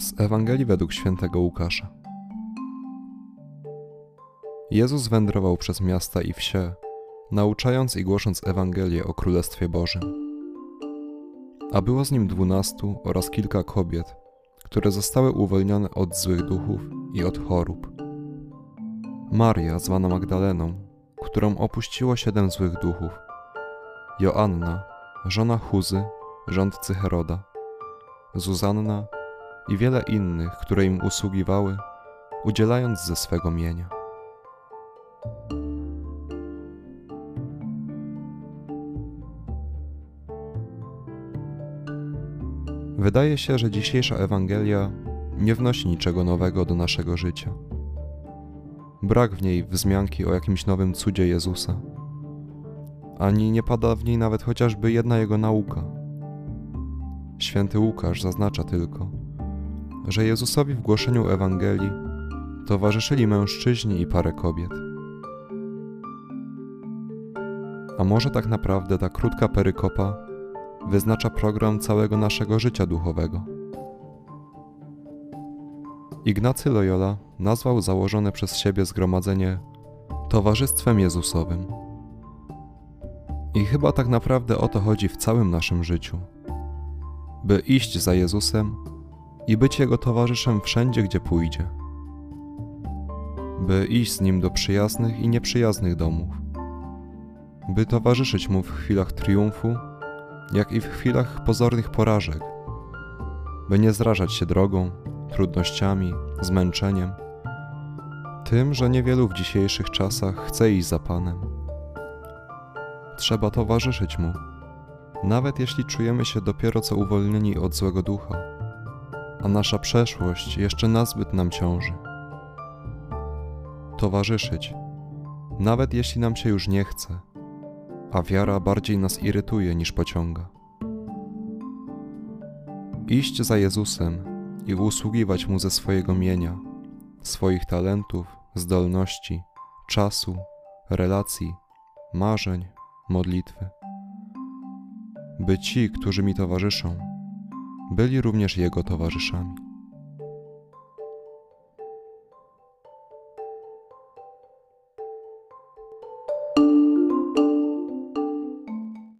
Z Ewangelii według świętego Łukasza. Jezus wędrował przez miasta i wsie, nauczając i głosząc Ewangelię o Królestwie Bożym. A było z nim dwunastu oraz kilka kobiet, które zostały uwolnione od złych duchów i od chorób. Maria, zwana Magdaleną, którą opuściło siedem złych duchów, Joanna, żona Chuzy, rządcy Heroda, Zuzanna i wiele innych, które im usługiwały, udzielając ze swego mienia. Wydaje się, że dzisiejsza Ewangelia nie wnosi niczego nowego do naszego życia. Brak w niej wzmianki o jakimś nowym cudzie Jezusa, ani nie pada w niej nawet chociażby jedna jego nauka. Święty Łukasz zaznacza tylko, że Jezusowi w głoszeniu Ewangelii towarzyszyli mężczyźni i parę kobiet. A może tak naprawdę ta krótka perykopa wyznacza program całego naszego życia duchowego? Ignacy Loyola nazwał założone przez siebie zgromadzenie Towarzystwem Jezusowym. I chyba tak naprawdę o to chodzi w całym naszym życiu. By iść za Jezusem i być Jego towarzyszem wszędzie, gdzie pójdzie. By iść z Nim do przyjaznych i nieprzyjaznych domów. By towarzyszyć Mu w chwilach triumfu, jak i w chwilach pozornych porażek. By nie zrażać się drogą, trudnościami, zmęczeniem. Tym, że niewielu w dzisiejszych czasach chce iść za Panem. Trzeba towarzyszyć Mu, nawet jeśli czujemy się dopiero co uwolnieni od złego ducha a nasza przeszłość jeszcze nazbyt nam ciąży. Towarzyszyć, nawet jeśli nam się już nie chce, a wiara bardziej nas irytuje niż pociąga. Iść za Jezusem i usługiwać Mu ze swojego mienia, swoich talentów, zdolności, czasu, relacji, marzeń, modlitwy. By ci, którzy mi towarzyszą, byli również jego towarzyszami.